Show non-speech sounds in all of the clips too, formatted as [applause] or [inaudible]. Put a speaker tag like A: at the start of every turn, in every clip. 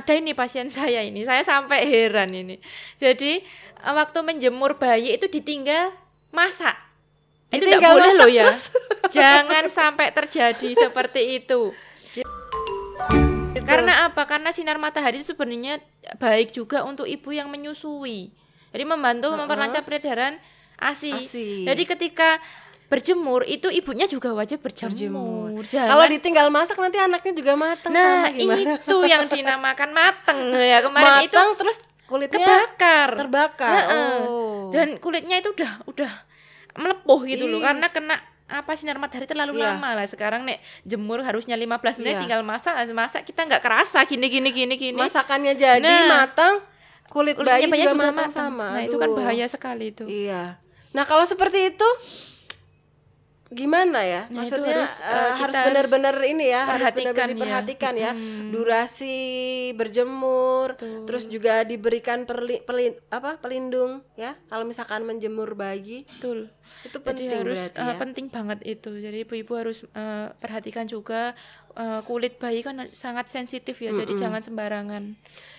A: ada ini pasien [laughs] saya ini. Saya sampai heran ini. Jadi eh, waktu menjemur bayi itu ditinggal masak. Itu tidak boleh loh ya.
B: terus. [laughs]
A: jangan sampai terjadi seperti itu. Karena apa? Karena sinar matahari itu sebenarnya baik juga untuk ibu yang menyusui. Jadi membantu memperlancar peredaran asi.
B: ASI.
A: jadi ketika berjemur itu ibunya juga wajib berjemur, Jangan-
B: Kalau ditinggal masak nanti anaknya juga matang
A: nah itu yang dinamakan mateng ya kemarin itu
B: matang terus kulitnya
A: kebakar
B: terbakar.
A: Heeh.
B: Oh.
A: dan kulitnya itu udah udah melepuh gitu loh
B: Ih.
A: karena kena apa sinar matahari terlalu
B: Iya.
A: lama lah sekarang nek jemur harusnya 15 menit
B: Iya.
A: tinggal masak masak kita nggak kerasa gini gini gini gini
B: masakannya jadi
A: Nah.
B: matang, kulit bayi juga,
A: juga
B: matang
A: matang.
B: sama.
A: nah itu kan
B: Aduh.
A: bahaya sekali itu
B: Iya. Nah, kalau seperti itu gimana ya?
A: Nah,
B: Maksudnya
A: harus,
B: eh, harus benar-benar ini ya, harus benar-benar
A: ya.
B: diperhatikan ya.
A: Mm.
B: Durasi berjemur,
A: Betul.
B: terus juga diberikan perli, pelin- apa? pelindung ya. Kalau misalkan menjemur bayi,
A: betul
B: itu
A: jadi
B: penting
A: harus
B: berarti
A: eh,
B: ya.
A: penting banget itu jadi ibu-ibu harus eh, perhatikan juga eh, kulit bayi kan sangat sensitif ya jadi jangan sembarangan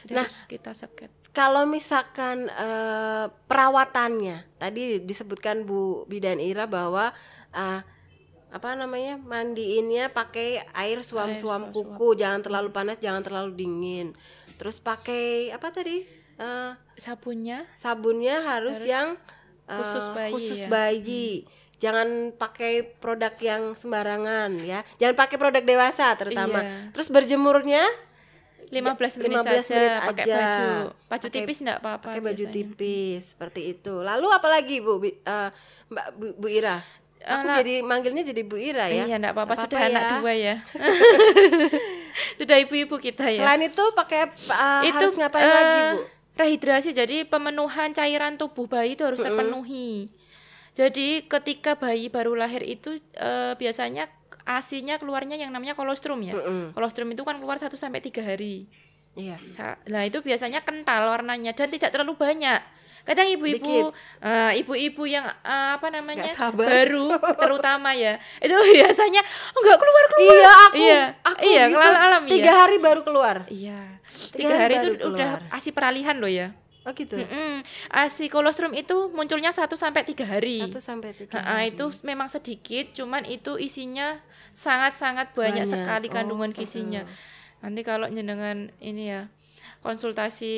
A: Jadi
B: Nah,
A: harus kita seket
B: Kalau misalkan eh, perawatannya, tadi disebutkan Bu Bidan Ira bahwa eh, apa namanya mandiinnya pakai air suam-suam kuku, jangan terlalu panas, jangan terlalu dingin. Terus pakai apa tadi? Eh,
A: sabunnya
B: sabunnya harus,
A: Harus
B: yang
A: khusus bayi
B: khusus
A: ya.
B: bayi. Jangan pakai produk yang sembarangan ya. Jangan pakai produk dewasa terutama.
A: Iya.
B: Terus berjemurnya
A: 15 menit
B: 15
A: saja
B: menit
A: pakai
B: aja.
A: baju baju
B: Pakai-
A: tipis enggak apa-apa
B: pakai baju
A: biasanya.
B: tipis seperti itu. Lalu apalagi Bu eh, Mbak Bu, Bu Ira? Aku
A: Anak-
B: jadi manggilnya jadi Bu Ira ya.
A: Iya, enggak apa-apa sudah anak
B: ya.
A: dua ya. [laughs] [laughs] sudah ibu-ibu kita ya.
B: Selain itu pakai eh,
A: itu
B: harus ngapain
A: eh,
B: lagi Bu?
A: Rehidrasi jadi pemenuhan cairan tubuh bayi itu harus terpenuhi. Jadi ketika bayi baru lahir itu eh, biasanya asinya keluarnya yang namanya kolostrum ya.
B: Mm-mm.
A: Kolostrum itu kan keluar 1 sampai 3 hari.
B: Iya.
A: Nah, itu biasanya kental warnanya dan tidak terlalu banyak. Kadang ibu-ibu eh, ibu-ibu yang eh, apa namanya? Baru [laughs] terutama ya. Itu biasanya oh, enggak keluar-keluar.
B: Iya, aku
A: Iya,
B: aku
A: iya,
B: gitu,
A: alam alam
B: tiga hari baru keluar.
A: Iya.
B: Tiga
A: Tiga,
B: hari
A: hari, itu
B: baru
A: udah
B: keluar.
A: asi peralihan loh ya.
B: Oh gitu.
A: Mm-mm. Asi kolostrum itu munculnya 1 sampai 3 hari.
B: Satu sampai tiga.
A: Ha-ha,
B: hari.
A: itu memang sedikit, cuman itu isinya sangat-sangat banyak,
B: Banyak.
A: sekali
B: Oh,
A: kandungan
B: betul.
A: gizinya. Nanti kalau jenengan ini ya konsultasi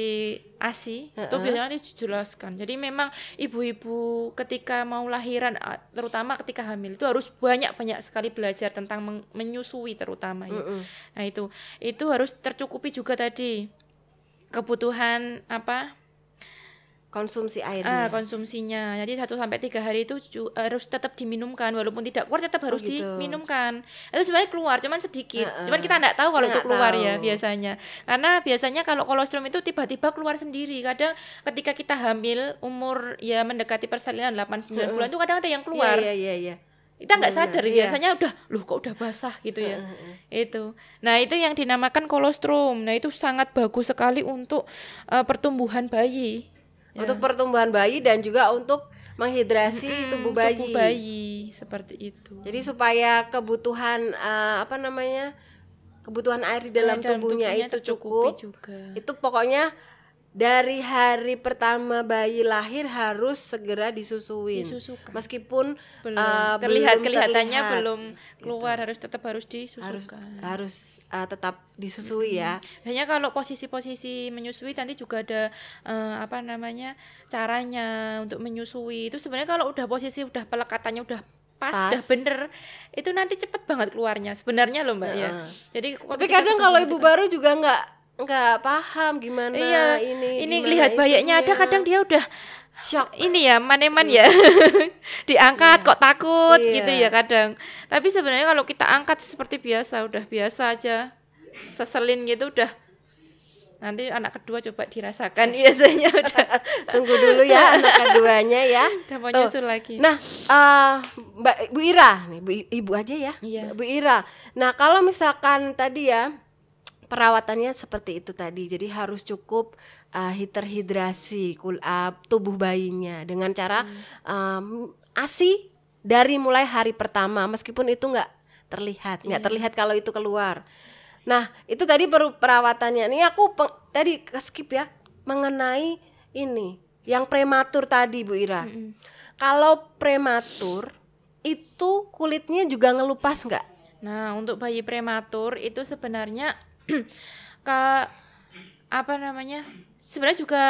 A: ASI itu
B: Ha-ha.
A: biasanya nanti dijelaskan. Jadi memang ibu-ibu ketika mau lahiran terutama ketika hamil itu harus banyak-banyak sekali belajar tentang menyusui terutama ya.
B: Mm-mm.
A: Nah, itu itu harus tercukupi juga tadi kebutuhan apa?
B: Konsumsi
A: Ah,
B: airnya.
A: konsumsinya. Jadi 1 sampai 3 hari itu harus tetap diminumkan walaupun tidak keluar tetap harus
B: gitu.
A: diminumkan. Itu sebenarnya keluar cuman sedikit.
B: Heeh.
A: Cuman kita enggak tahu kalau itu keluar ya
B: tahu.
A: biasanya. Karena biasanya kalau kolostrum itu tiba-tiba keluar sendiri. Kadang ketika kita hamil umur ya mendekati persalinan 8 9 bulan itu kadang ada yang keluar.
B: Iya iya iya.
A: Kita nggak
B: Benar,
A: sadar
B: iya.
A: biasanya udah loh kok udah basah gitu ya. Itu. Nah, itu yang dinamakan kolostrum. Nah, itu sangat bagus sekali untuk eh, pertumbuhan bayi. Ya.
B: Untuk pertumbuhan bayi dan juga untuk menghidrasi
A: Mm,
B: tubuh bayi.
A: Tubuh bayi seperti itu.
B: Jadi supaya kebutuhan eh, apa namanya? kebutuhan air di dalam,
A: Air
B: tubuhnya, itu
A: tercukupi
B: cukup.
A: juga.
B: Itu pokoknya dari hari pertama bayi lahir harus segera disusuin.
A: Disusukan.
B: Meskipun
A: Belum
B: eh,
A: terlihat
B: belum
A: kelihatannya
B: terlihat.
A: belum keluar harus tetap harus
B: harus
A: disusukan.
B: harus eh, tetap disusui ya.
A: Hanya kalau posisi-posisi menyusui nanti juga ada eh, apa namanya caranya untuk menyusui itu sebenarnya kalau udah posisi udah pelekatannya udah pas,
B: Pas.
A: udah bener itu nanti cepet banget keluarnya sebenarnya loh mbak ya.
B: Heeh.
A: Jadi
B: Tapi kadang kalau ibu baru juga nggak nggak paham gimana
A: iya
B: ini
A: ini
B: gimana
A: lihat bayaknya ada kadang dia udah
B: shock.
A: ini ya maneman ya [laughs] diangkat kok takut
B: Iya.
A: gitu ya kadang tapi sebenarnya kalau kita angkat seperti biasa udah biasa aja seselin gitu udah nanti anak kedua coba dirasakan biasanya [laughs] udah
B: Tunggu dulu ya anak keduanya ya.
A: udah mau
B: Tuh.
A: nyusul lagi
B: Nah, eh, Mbak Bu Ira nih, Bu Ibu aja ya.
A: Iya.
B: Bu Ira. Nah, kalau misalkan tadi ya perawatannya seperti itu tadi. Jadi harus cukup eh, terhidrasi kul eh, tubuh bayinya dengan cara em, ASI dari mulai hari pertama meskipun itu nggak terlihat, nggak terlihat kalau itu keluar. Nah, itu tadi per- perawatannya. Ini aku peng- tadi skip ya mengenai ini yang prematur tadi Bu Ira.
A: Mm-mm.
B: Kalau prematur itu kulitnya juga ngelupas nggak?
A: Nah, untuk bayi prematur itu sebenarnya [clears throat] ke apa namanya? Sebenarnya juga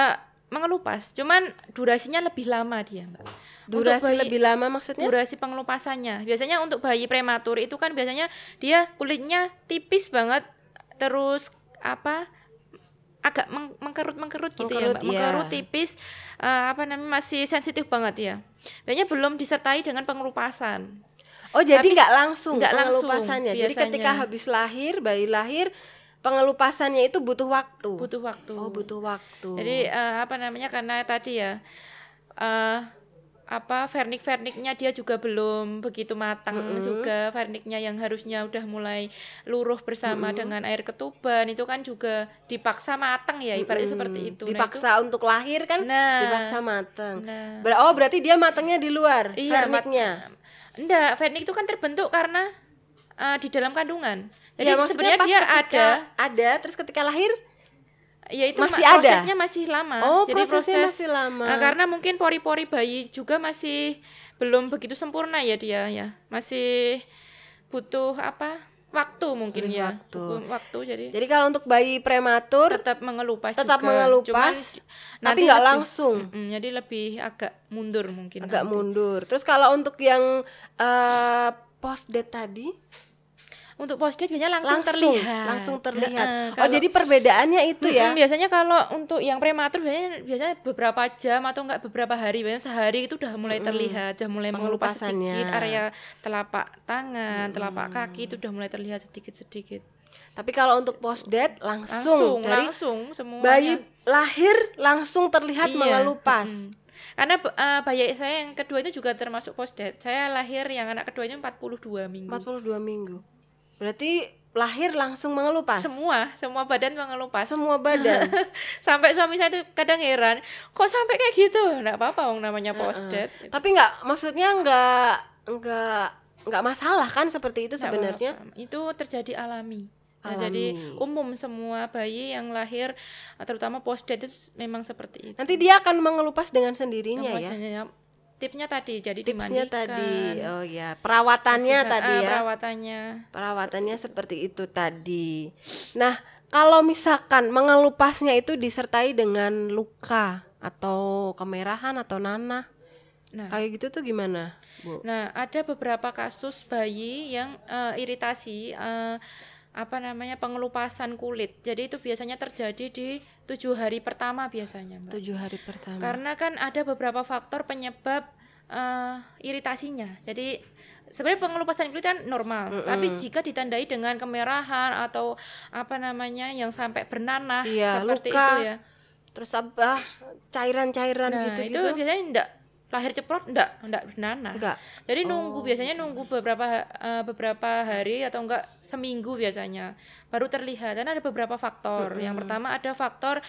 A: mengelupas, cuman durasinya lebih lama dia, Mbak. Untuk
B: Durasi
A: bayi-
B: lebih lama maksudnya?
A: durasi pengelupasannya. Biasanya untuk bayi prematur itu kan biasanya dia kulitnya tipis banget terus apa agak meng- gitu ya,
B: Mengkerut,
A: Mbak.
B: iya.
A: Mengkerut tipis eh, apa namanya masih sensitif banget ya. Biasanya belum disertai dengan pengelupasan.
B: Oh, jadi nggak langsung
A: nggak langsung,
B: pengelupasannya. Jadi
A: biasanya.
B: ketika habis lahir, bayi lahir, pengelupasannya itu butuh waktu.
A: Butuh waktu.
B: Oh, butuh waktu.
A: Jadi eh, apa namanya karena tadi ya eh apa vernik-verniknya dia juga belum begitu matang juga verniknya yang harusnya udah mulai luruh bersama dengan air ketuban itu kan juga dipaksa matang ya ibaratnya seperti itu. Nah,
B: dipaksa untuk lahir kan
A: Nah.
B: dipaksa matang.
A: Nah.
B: Ber- oh, berarti dia matangnya di luar
A: Iya,
B: verniknya.
A: Enggak, vernik itu kan terbentuk karena eh, di dalam kandungan. Jadi
B: Ya, maksudnya
A: dia
B: ketika
A: ada
B: ada terus ketika lahir
A: ya itu
B: Masih
A: ma-
B: ada?
A: prosesnya masih lama.
B: Oh,
A: Jadi
B: prosesnya
A: proses
B: masih lama.
A: eh, karena mungkin pori-pori bayi juga masih belum begitu sempurna ya dia ya. Masih butuh apa? Waktu mungkin ya.
B: waktu.
A: Waktu jadi
B: Jadi kalau untuk bayi prematur
A: tetap mengelupas
B: tetap
A: juga.
B: mengelupas,
A: Cuman
B: tapi nggak langsung.
A: Mm-mm, jadi lebih agak mundur mungkin.
B: agak
A: nanti.
B: mundur. Terus kalau untuk yang eh, post date tadi
A: Untuk post date biasanya langsung,
B: langsung
A: terlihat.
B: langsung terlihat. Oh,
A: kalau-
B: jadi perbedaannya itu ya.
A: Biasanya kalau untuk yang prematur biasanya biasanya beberapa jam atau enggak beberapa hari, biasanya sehari itu udah mulai terlihat, udah mulai mengelupas sedikit area telapak tangan, telapak kaki itu udah mulai terlihat sedikit-sedikit.
B: Tapi kalau untuk post date langsung,
A: Langsung,
B: dari
A: langsung semuanya.
B: bayi lahir langsung terlihat
A: Iya,
B: mengelupas.
A: mm-mm. Karena eh, bayi saya yang kedua itu juga termasuk post date. Saya lahir yang anak keduanya 42 minggu.
B: 42 minggu. Berarti lahir langsung mengelupas.
A: Semua, semua badan mengelupas.
B: Semua badan. [laughs]
A: sampai suami saya itu kadang heran, kok sampai kayak gitu? Enggak apa-apa wong namanya post date.
B: Tapi nggak maksudnya nggak nggak nggak masalah kan seperti itu sebenarnya.
A: itu terjadi alami. Nah,
B: Alami.
A: jadi umum semua bayi yang lahir terutama post date itu memang seperti itu.
B: Nanti dia akan mengelupas dengan sendirinya ya.
A: Maksudnya, tipsnya tadi jadi
B: Tipsnya
A: dimandikan.
B: tadi. Oh ya, perawatannya
A: Bersihkan-
B: tadi
A: ah,
B: ya.
A: Perawatannya.
B: Perawatannya seperti itu tadi. Nah, kalau misalkan mengelupasnya itu disertai dengan luka atau kemerahan atau nanah,
A: Nah,
B: kayak gitu tuh gimana, Bu?
A: Nah, ada beberapa kasus bayi yang eh, iritasi eh, apa namanya pengelupasan kulit. Jadi itu biasanya terjadi di tujuh hari pertama biasanya, Mbak.
B: Tujuh hari pertama.
A: Karena kan ada beberapa faktor penyebab eh, iritasinya. Jadi sebenarnya pengelupasan kulit kan normal, tapi jika ditandai dengan kemerahan atau apa namanya yang sampai bernanah
B: Iya,
A: seperti
B: luka,
A: itu ya.
B: Terus apa? Cairan-cairan
A: Nah,
B: gitu
A: itu
B: gitu.
A: biasanya enggak lahir ceprot enggak enggak bernanah.
B: Enggak.
A: Jadi nunggu biasanya nunggu beberapa eh, beberapa hari atau enggak seminggu biasanya baru terlihat. Karena ada beberapa faktor. Yang pertama ada faktor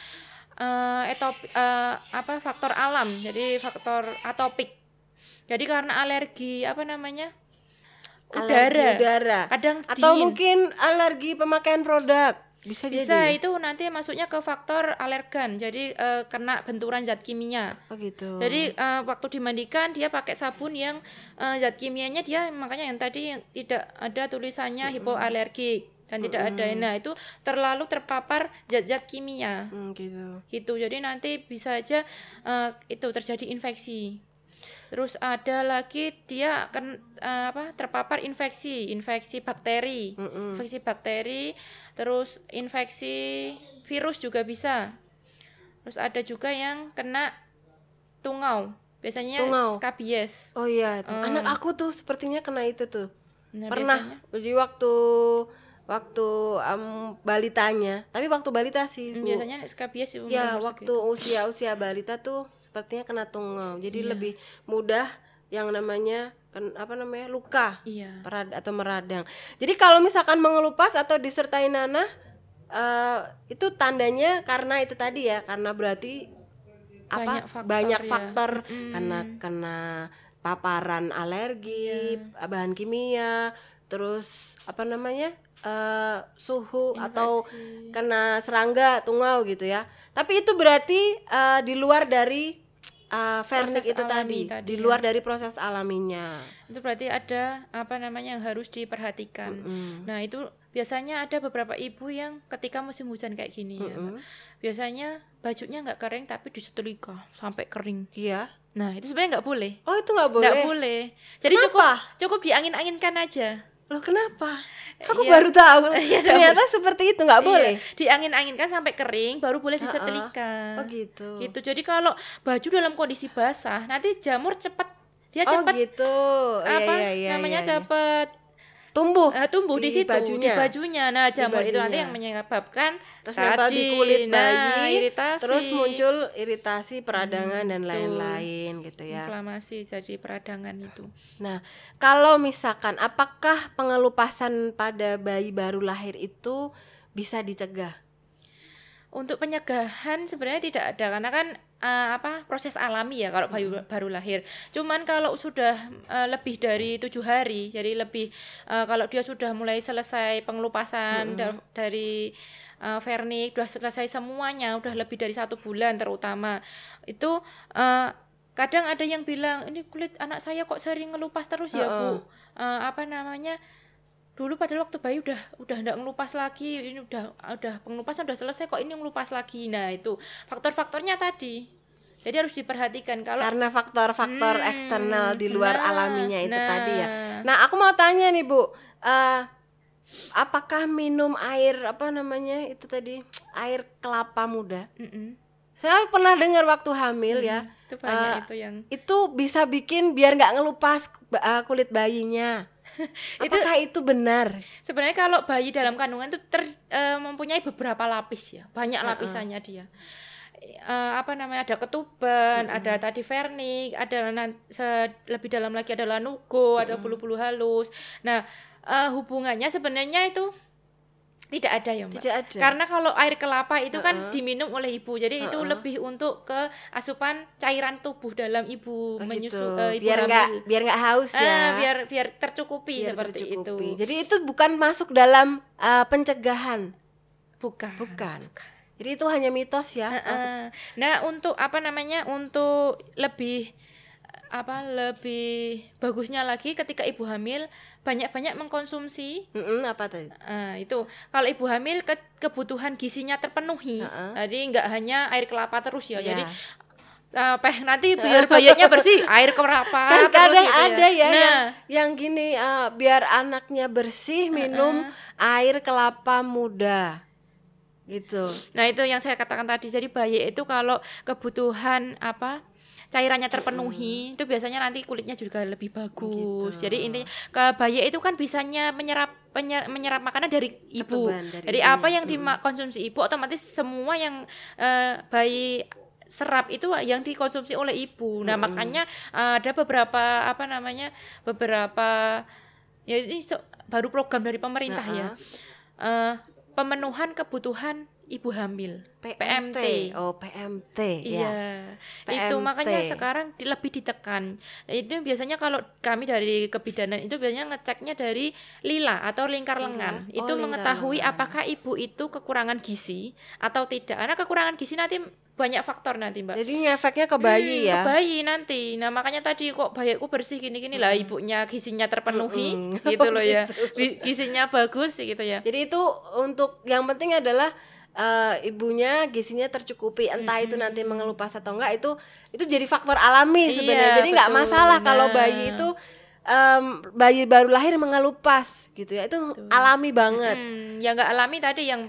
A: eh etop eh, apa faktor alam. Jadi faktor atopik. Jadi karena alergi apa namanya?
B: Alergi
A: udara.
B: udara.
A: Kadang
B: Atau
A: dingin.
B: mungkin alergi pemakaian produk. Bisa,
A: bisa
B: jadi.
A: itu nanti masuknya ke faktor alergan. Jadi eh, kena benturan zat kimia.
B: Oh gitu.
A: Jadi eh, waktu dimandikan dia pakai sabun yang eh, zat kimianya dia makanya yang tadi yang tidak ada tulisannya hipoalergik dan tidak ada nah itu terlalu terpapar zat-zat kimia
B: Hmm, gitu.
A: gitu. Jadi nanti bisa aja eh, itu terjadi infeksi. Terus ada lagi dia akan eh, apa terpapar infeksi, infeksi bakteri,
B: Mm-mm.
A: infeksi bakteri, terus infeksi virus juga bisa. Terus ada juga yang kena tungau, biasanya
B: Tungau.
A: skabies.
B: Oh iya, itu. anak aku tuh sepertinya kena itu tuh.
A: Nah,
B: Pernah.
A: biasanya-
B: Jadi waktu waktu em, balitanya, tapi waktu balita sih, Bu.
A: biasanya skabies
B: Ya,
A: umur
B: waktu usia-usia balita tuh sepertinya kena tungau. Jadi
A: Iya.
B: lebih mudah yang namanya ken, apa namanya? luka.
A: Iya.
B: perad atau meradang. Jadi kalau misalkan mengelupas atau disertai nanah eh, itu tandanya karena itu tadi ya, karena berarti
A: Banyak
B: apa
A: faktor
B: banyak
A: ya.
B: faktor
A: Mm-mm.
B: karena kena paparan alergi,
A: Iya.
B: bahan kimia, terus apa namanya? Eh, suhu atau
A: Infeksi.
B: kena serangga tungau gitu ya. Tapi itu berarti eh, di luar dari eh, vernik
A: Proses
B: itu tadi,
A: tadi
B: di
A: ya.
B: luar dari proses alaminya.
A: itu berarti ada apa namanya yang harus diperhatikan.
B: Mm.
A: Nah, itu biasanya ada beberapa ibu yang ketika musim hujan kayak gini ya, Mbak.
B: Mm-mm.
A: Biasanya bajunya nggak kering tapi disetrika sampai kering.
B: Iya.
A: Nah, itu sebenarnya nggak boleh.
B: Oh itu nggak boleh.
A: Nggak boleh. Jadi
B: Kenapa?
A: cukup cukup diangin-anginkan aja.
B: Loh kenapa? Aku
A: Iya.
B: baru tahu. [laughs]
A: Iya,
B: Ternyata seperti itu nggak boleh.
A: Iya, diangin-anginkan sampai kering baru boleh disetrika.
B: Oh gitu.
A: Gitu. Jadi kalau baju dalam kondisi basah, nanti jamur cepet dia
B: Oh
A: cepet
B: gitu. Iya,
A: apa
B: iya, iya,
A: namanya
B: iya, iya.
A: cepet
B: tumbuh.
A: eh, tumbuh di,
B: Di
A: situ
B: bajunya.
A: di bajunya. Nah, jamur itu nanti yang menyebabkan
B: Terus nempel di
A: tadi,
B: kulit
A: nah,
B: bayi,
A: iritasi,
B: terus muncul iritasi, peradangan dan
A: betul.
B: lain-lain gitu ya.
A: inflamasi jadi peradangan itu.
B: Nah, kalau misalkan apakah pengelupasan pada bayi baru lahir itu bisa dicegah?
A: Untuk pencegahan sebenarnya tidak ada karena kan eh, apa proses alami ya kalau bayi
B: Hmm.
A: baru lahir. Cuman kalau sudah eh, lebih dari tujuh hari, jadi lebih eh, kalau dia sudah mulai selesai pengelupasan
B: Hmm.
A: da- dari eh, vernik, sudah selesai semuanya, udah lebih dari satu bulan terutama itu eh, kadang ada yang bilang ini kulit anak saya kok sering ngelupas terus ya bu, Eh, apa namanya? Dulu padahal waktu bayi udah udah nggak ngelupas lagi ini udah udah pengelupasan udah selesai kok ini ngelupas lagi nah itu faktor-faktornya tadi jadi harus diperhatikan kalau
B: Karena faktor-faktor
A: Hmm,
B: eksternal di luar
A: nah,
B: alaminya itu
A: nah.
B: tadi ya. Nah, aku mau tanya nih, Bu. eh, apakah minum air apa namanya itu tadi? Air kelapa muda?
A: Mm-mm.
B: Saya pernah dengar waktu hamil ya.
A: itu
B: Eh,
A: itu yang
B: itu bisa bikin biar nggak ngelupas uh, kulit bayinya. [laughs] Apakah itu benar?
A: sebenarnya kalau bayi dalam kandungan itu ter, eh, mempunyai beberapa lapis ya. Banyak lapisannya dia. Eh, apa namanya ada ketuban ada tadi vernik ada se- lebih dalam lagi ada lanugo ada bulu-bulu halus. Nah eh, hubungannya sebenarnya itu tidak ada ya mbak
B: Tidak ada.
A: Karena kalau air kelapa itu kan diminum oleh ibu, jadi itu lebih untuk ke asupan cairan tubuh dalam ibu
B: Oh,
A: menyusu
B: gitu.
A: eh, ibu
B: biar nggak biar nggak haus
A: Ah,
B: ya.
A: biar biar tercukupi
B: Biar
A: seperti
B: tercukupi.
A: itu.
B: Jadi itu bukan masuk dalam uh, pencegahan,
A: Bukan.
B: bukan. Jadi itu hanya mitos ya. Masuk-
A: ah. Nah, untuk apa namanya? Untuk lebih apa lebih bagusnya lagi ketika ibu hamil banyak-banyak mengkonsumsi
B: Mm-mm, apa tadi?
A: Ah, itu kalau ibu hamil ke- kebutuhan gizinya terpenuhi
B: Heeh.
A: jadi nggak hanya air kelapa terus ya
B: Ya.
A: jadi sampai nanti biar bayinya bersih [laughs] air kelapa
B: Kan
A: terus
B: kadang
A: gitu
B: ada ya
A: nah
B: yang yang gini uh, biar anaknya bersih minum air kelapa muda. Gitu.
A: nah itu yang saya katakan tadi jadi bayi itu kalau kebutuhan apa cairannya terpenuhi itu biasanya nanti kulitnya juga lebih bagus.
B: Gitu.
A: jadi intinya ke bayi itu kan bisanya menyerap penyer- menyerap makanan dari ibu.
B: Ketuban dari
A: jadi
B: ibunya.
A: apa yang dikonsumsi ibu otomatis semua yang eh, bayi serap itu yang dikonsumsi oleh ibu. Nah makanya eh, ada beberapa apa namanya beberapa ya ini so- baru program dari pemerintah ya. Eh, pemenuhan kebutuhan ibu hamil PMT.
B: Oh, PMT
A: Iya,
B: ya.
A: itu
B: PMT.
A: makanya sekarang di- lebih ditekan. Itu biasanya kalau kami dari kebidanan itu biasanya ngeceknya dari lila atau lingkar lengan.
B: Oh,
A: itu mengetahui
B: lengan.
A: apakah ibu itu kekurangan gizi atau tidak. Karena kekurangan gizi nanti banyak faktor nanti, Mbak.
B: Jadi ngefeknya ke bayi
A: Hmm,
B: ya.
A: Ke bayi nanti. Nah, makanya tadi kok bayiku bersih gini-gini lah ibunya gizinya terpenuhi
B: Mm-mm.
A: gitu loh [laughs] ya. Bi- Gizinya bagus gitu ya.
B: Jadi itu untuk yang penting adalah eh, ibunya gizinya tercukupi entah itu nanti mengelupas atau enggak itu itu jadi faktor alami
A: Iya,
B: sebenarnya. jadi nggak
A: betul.
B: masalah kalau
A: Nah.
B: bayi itu em, bayi baru lahir mengelupas gitu ya. Itu alami banget.
A: Hmm, yang nggak alami tadi yang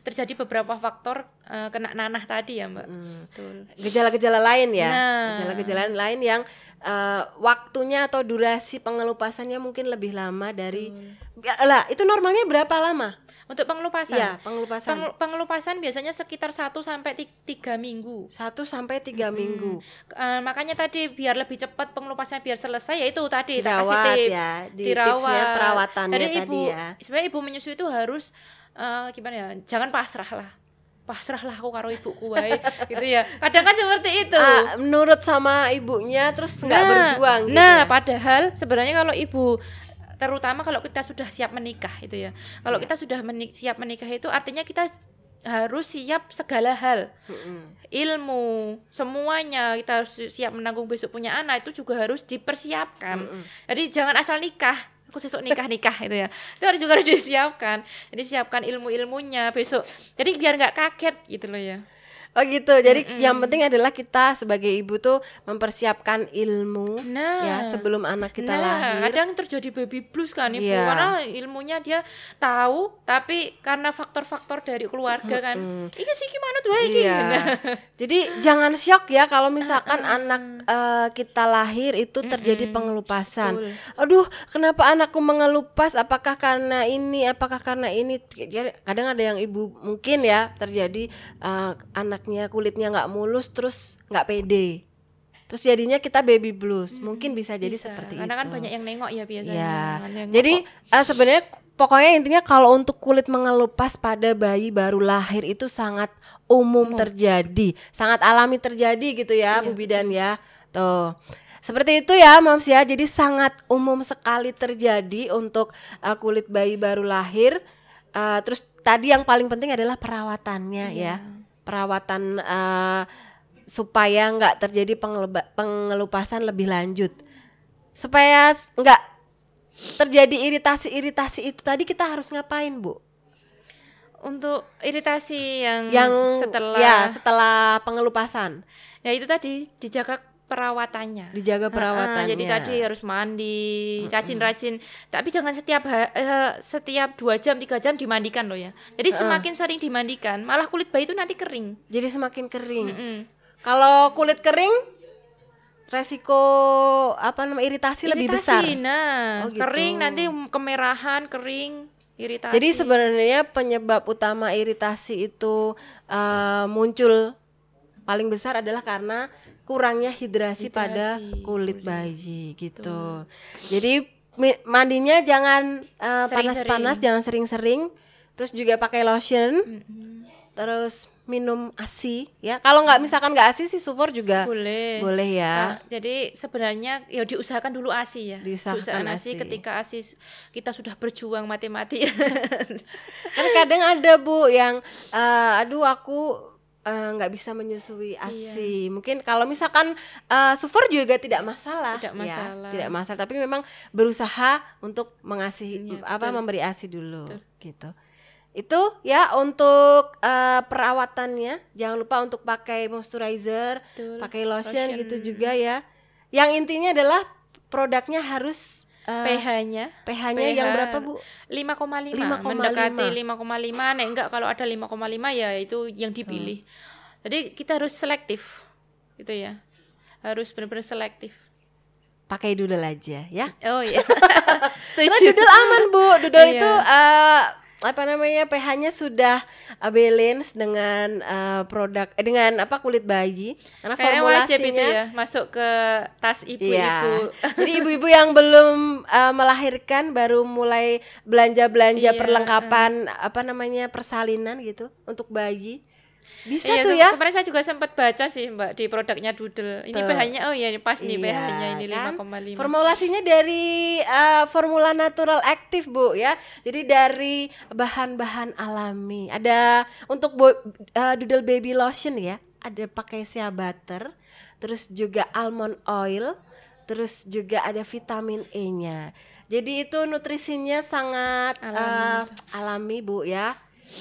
A: terjadi beberapa faktor eh, kena nanah tadi ya mbak. Betul.
B: Gejala-gejala lain ya.
A: Nah.
B: Gejala-gejala lain yang eh, waktunya atau durasi pengelupasannya mungkin lebih lama dari Ya, lah itu normalnya berapa lama?
A: Untuk pengelupasan.
B: Iya, pengelupasan.
A: Pengel- pengelupasan biasanya sekitar 1 sampai ti- tiga minggu.
B: Satu sampai tiga minggu.
A: Eh, makanya tadi biar lebih cepat pengelupasannya biar selesai ya itu tadi
B: Dirawat
A: kasih tips
B: ya, di tipsnya perawatannya
A: Jadi
B: tadi
A: ibu
B: ya.
A: sebenarnya ibu menyusui itu harus eh, gimana ya jangan pasrah lah pasrah lah aku karo ibuku wae gitu ya kadang kan seperti itu
B: Ah, menurut sama ibunya terus nggak berjuang gitu
A: nah
B: ya?
A: padahal sebenarnya kalau ibu terutama kalau kita sudah siap menikah itu ya kalau
B: Iya.
A: kita sudah menik siap menikah itu artinya kita harus siap segala hal
B: Mm-mm.
A: ilmu semuanya kita harus siap menanggung besok punya anak itu juga harus dipersiapkan
B: Mm-mm.
A: jadi jangan asal nikah aku besok nikah nikah itu ya. Itu harus juga harus disiapkan. Jadi siapkan ilmu ilmunya besok. Jadi biar nggak kaget gitu loh ya
B: Oh gitu. Jadi yang penting adalah kita sebagai ibu tuh mempersiapkan ilmu
A: Nah.
B: ya sebelum anak kita
A: nah,
B: lahir.
A: kadang terjadi baby blues kan ibu
B: Iya.
A: karena ilmunya dia tahu tapi karena faktor-faktor dari keluarga kan iki sih gimana tuh iki
B: Iya.
A: Nah,
B: Jadi jangan shock ya kalau misalkan anak eh, kita lahir itu terjadi pengelupasan.
A: Betul.
B: Aduh, kenapa anakku mengelupas? Apakah karena ini? Apakah karena ini? Kadang ada yang ibu mungkin ya terjadi eh, anaknya kulitnya nggak mulus terus nggak pede. Terus jadinya kita baby blues. Mungkin bisa jadi
A: bisa.
B: seperti
A: karena
B: itu.
A: kan banyak yang nengok ya biasanya
B: Ya,
A: Kan yang
B: jadi
A: nengok.
B: eh, sebenarnya pokoknya intinya kalau untuk kulit mengelupas pada bayi baru lahir itu sangat umum terjadi, sangat alami terjadi gitu ya, Bu Bidan ya. Tuh. Seperti itu ya, Moms ya. Jadi sangat umum sekali terjadi untuk eh, kulit bayi baru lahir. Eh, terus tadi yang paling penting adalah perawatannya ya. Perawatan eh, supaya nggak terjadi pengelupasan lebih lanjut supaya nggak terjadi iritasi-iritasi itu tadi kita harus ngapain bu?
A: untuk iritasi yang,
B: Yang
A: setelah
B: ya setelah pengelupasan
A: ya itu tadi dijaga perawatannya
B: dijaga perawatannya.
A: jadi tadi harus mandi, rajin-rajin. Tapi jangan setiap eh, setiap dua jam tiga jam dimandikan loh ya. Jadi semakin sering dimandikan, malah kulit bayi itu nanti kering.
B: Jadi semakin kering.
A: Mm.
B: Kalau kulit kering, resiko apa namanya iritasi, lebih besar.
A: Nah,
B: Oh, gitu.
A: kering nanti kemerahan, kering, iritasi.
B: Jadi sebenarnya penyebab utama iritasi itu eh, muncul paling besar adalah karena kurangnya hidrasi, pada
A: Hidrasi
B: kulit bayi gitu. Jadi mi- mandinya jangan eh, panas-panas, jangan sering-sering. Terus juga pakai lotion,
A: Mm-mm.
B: terus minum ASI ya. Kalau nggak misalkan nggak ASI sih sufor juga
A: boleh.
B: boleh ya.
A: Nah, jadi sebenarnya ya diusahakan dulu ASI ya.
B: Diusahakan
A: ASI
B: ASI.
A: ketika ASI kita sudah berjuang mati-mati. [laughs]
B: Kan kadang ada bu yang eh, aduh aku eh, nggak bisa menyusui asi. Mungkin kalau misalkan eh, sufor juga tidak masalah.
A: Tidak
B: ya,
A: masalah.
B: tidak masalah. Tapi memang berusaha untuk mengasihi
A: Iya,
B: apa
A: betul.
B: memberi asi dulu gitu. Itu ya untuk eh, perawatannya. Jangan lupa untuk pakai moisturizer,
A: Betul.
B: pakai lotion,
A: Lotion.
B: gitu juga ya. Yang intinya adalah produknya harus eh,
A: pH-nya
B: pH-nya yang
A: pH
B: berapa bu?
A: 5,5
B: 5,5.
A: mendekati 5,5 nek enggak kalau ada 5,5 ya itu yang dipilih. Jadi kita harus selektif gitu ya. Harus benar-benar selektif.
B: Pakai doodle aja ya.
A: oh iya. [laughs]
B: Karena
A: setuju
B: doodle aman bu, doodle
A: Iya.
B: itu eh, apa namanya pH-nya sudah eh, balance dengan eh, produk eh, dengan apa kulit bayi karena
A: kayaknya
B: formulasinya
A: wajib itu ya masuk ke tas
B: Iya.
A: ibu-ibu [laughs]
B: Jadi ibu-ibu yang belum eh, melahirkan baru mulai belanja-belanja
A: Iya,
B: perlengkapan apa namanya persalinan gitu untuk bayi. Bisa
A: Iya,
B: tuh ya.
A: kemarin saya juga sempat baca sih mbak di produknya Doodle ini
B: Tuh.
A: pH-nya oh iya ini pas nih
B: Iya,
A: pH-nya ini
B: kan?
A: 5,5
B: Formulasinya dari eh, formula natural aktif bu ya. Jadi dari bahan-bahan alami. Ada untuk bo- eh, doodle baby lotion ya. Ada pakai shea butter, terus juga almond oil, terus juga ada vitamin E-nya. Jadi itu nutrisinya sangat eh, alami bu ya.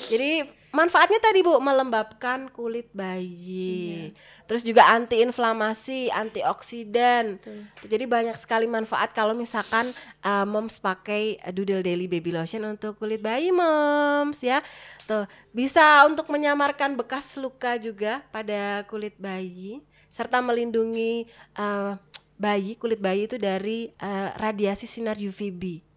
B: Jadi manfaatnya tadi bu melembabkan kulit bayi, terus juga antiinflamasi, antioksidan. Tuh, Jadi banyak sekali manfaat kalau misalkan uh, moms pakai Doodle Daily Baby Lotion untuk kulit bayi moms ya. Tuh bisa untuk menyamarkan bekas luka juga pada kulit bayi serta melindungi uh, bayi kulit bayi itu dari uh, radiasi sinar UVB.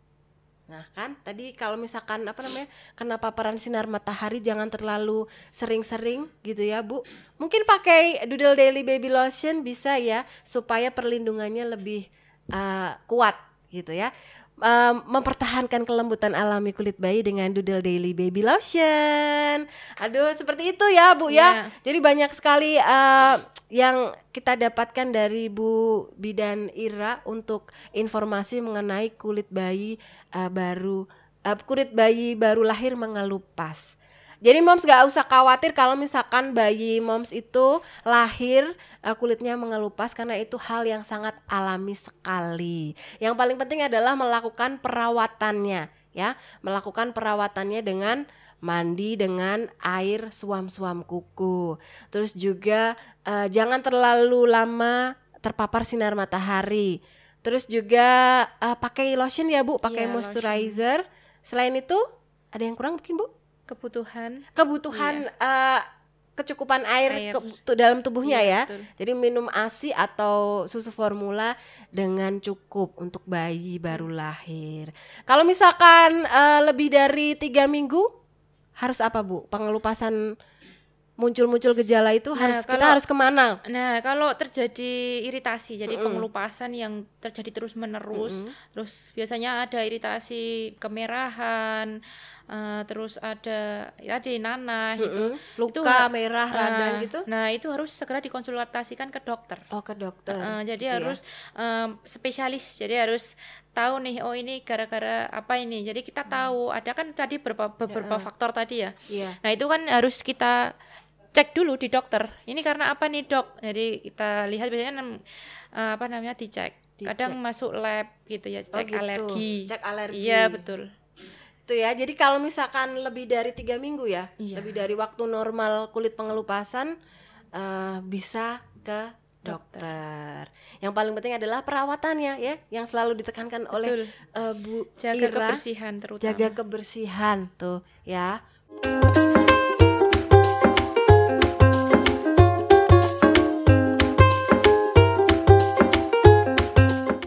B: Nah kan tadi kalau misalkan apa namanya kena paparan sinar matahari jangan terlalu sering-sering gitu ya bu. Mungkin pakai Doodle Daily Baby Lotion bisa ya supaya perlindungannya lebih uh, kuat gitu ya. Uh, mempertahankan kelembutan alami kulit bayi dengan Doodle Daily Baby Lotion. Aduh, seperti itu ya, Bu ya.
A: Iya.
B: Jadi banyak sekali uh, yang kita dapatkan dari Bu Bidan Ira untuk informasi mengenai kulit bayi uh, baru uh, kulit bayi baru lahir mengelupas. Jadi moms gak usah khawatir kalau misalkan bayi moms itu lahir uh, kulitnya mengelupas karena itu hal yang sangat alami sekali. Yang paling penting adalah melakukan perawatannya ya, melakukan perawatannya dengan mandi dengan air suam-suam kuku. Terus juga uh, jangan terlalu lama terpapar sinar matahari. Terus juga uh, pakai lotion ya Bu, pakai
A: Iya,
B: moisturizer. Selain itu ada yang kurang mungkin Bu?
A: Kebutuhan
B: kebutuhan eh, kecukupan air,
A: Air.
B: ke- tu- dalam tubuhnya
A: Iya,
B: ya.
A: betul.
B: Jadi minum ASI atau susu formula dengan cukup untuk bayi baru lahir. Kalau misalkan eh, lebih dari tiga minggu harus apa bu? Pengelupasan muncul-muncul gejala itu
A: Nah,
B: harus kita
A: kalau-
B: harus ke mana?
A: Nah, kalau terjadi iritasi, jadi pengelupasan yang terjadi terus-menerus, terus biasanya ada iritasi kemerahan, eh, terus ada ya tadi nanah itu,
B: Mm-mm. Luka,
A: itu
B: merah, radang gitu.
A: Nah, itu harus segera dikonsultasikan ke dokter.
B: Oh ke dokter.
A: Eh, jadi
B: gitu ya.
A: harus em, spesialis, jadi harus tahu nih, oh ini gara-gara apa ini. Jadi kita tahu, ada kan tadi beberapa beberapa faktor tadi ya.
B: Iya.
A: Nah itu kan harus kita cek dulu di dokter. Ini karena apa nih dok? Jadi kita lihat biasanya eh, apa namanya dicek. Kadang masuk lab gitu ya,
B: Oh,
A: cek
B: gitu.
A: alergi.
B: Cek alergi.
A: Iya betul.
B: Itu ya. Jadi kalau misalkan lebih dari tiga minggu ya,
A: Iya.
B: lebih dari waktu normal kulit pengelupasan eh, bisa ke dokter. Yang paling penting adalah perawatannya ya, yang selalu ditekankan oleh
A: Betul.
B: eh, Bu
A: Jaga
B: Ira.
A: kebersihan terutama.
B: Jaga kebersihan tuh ya.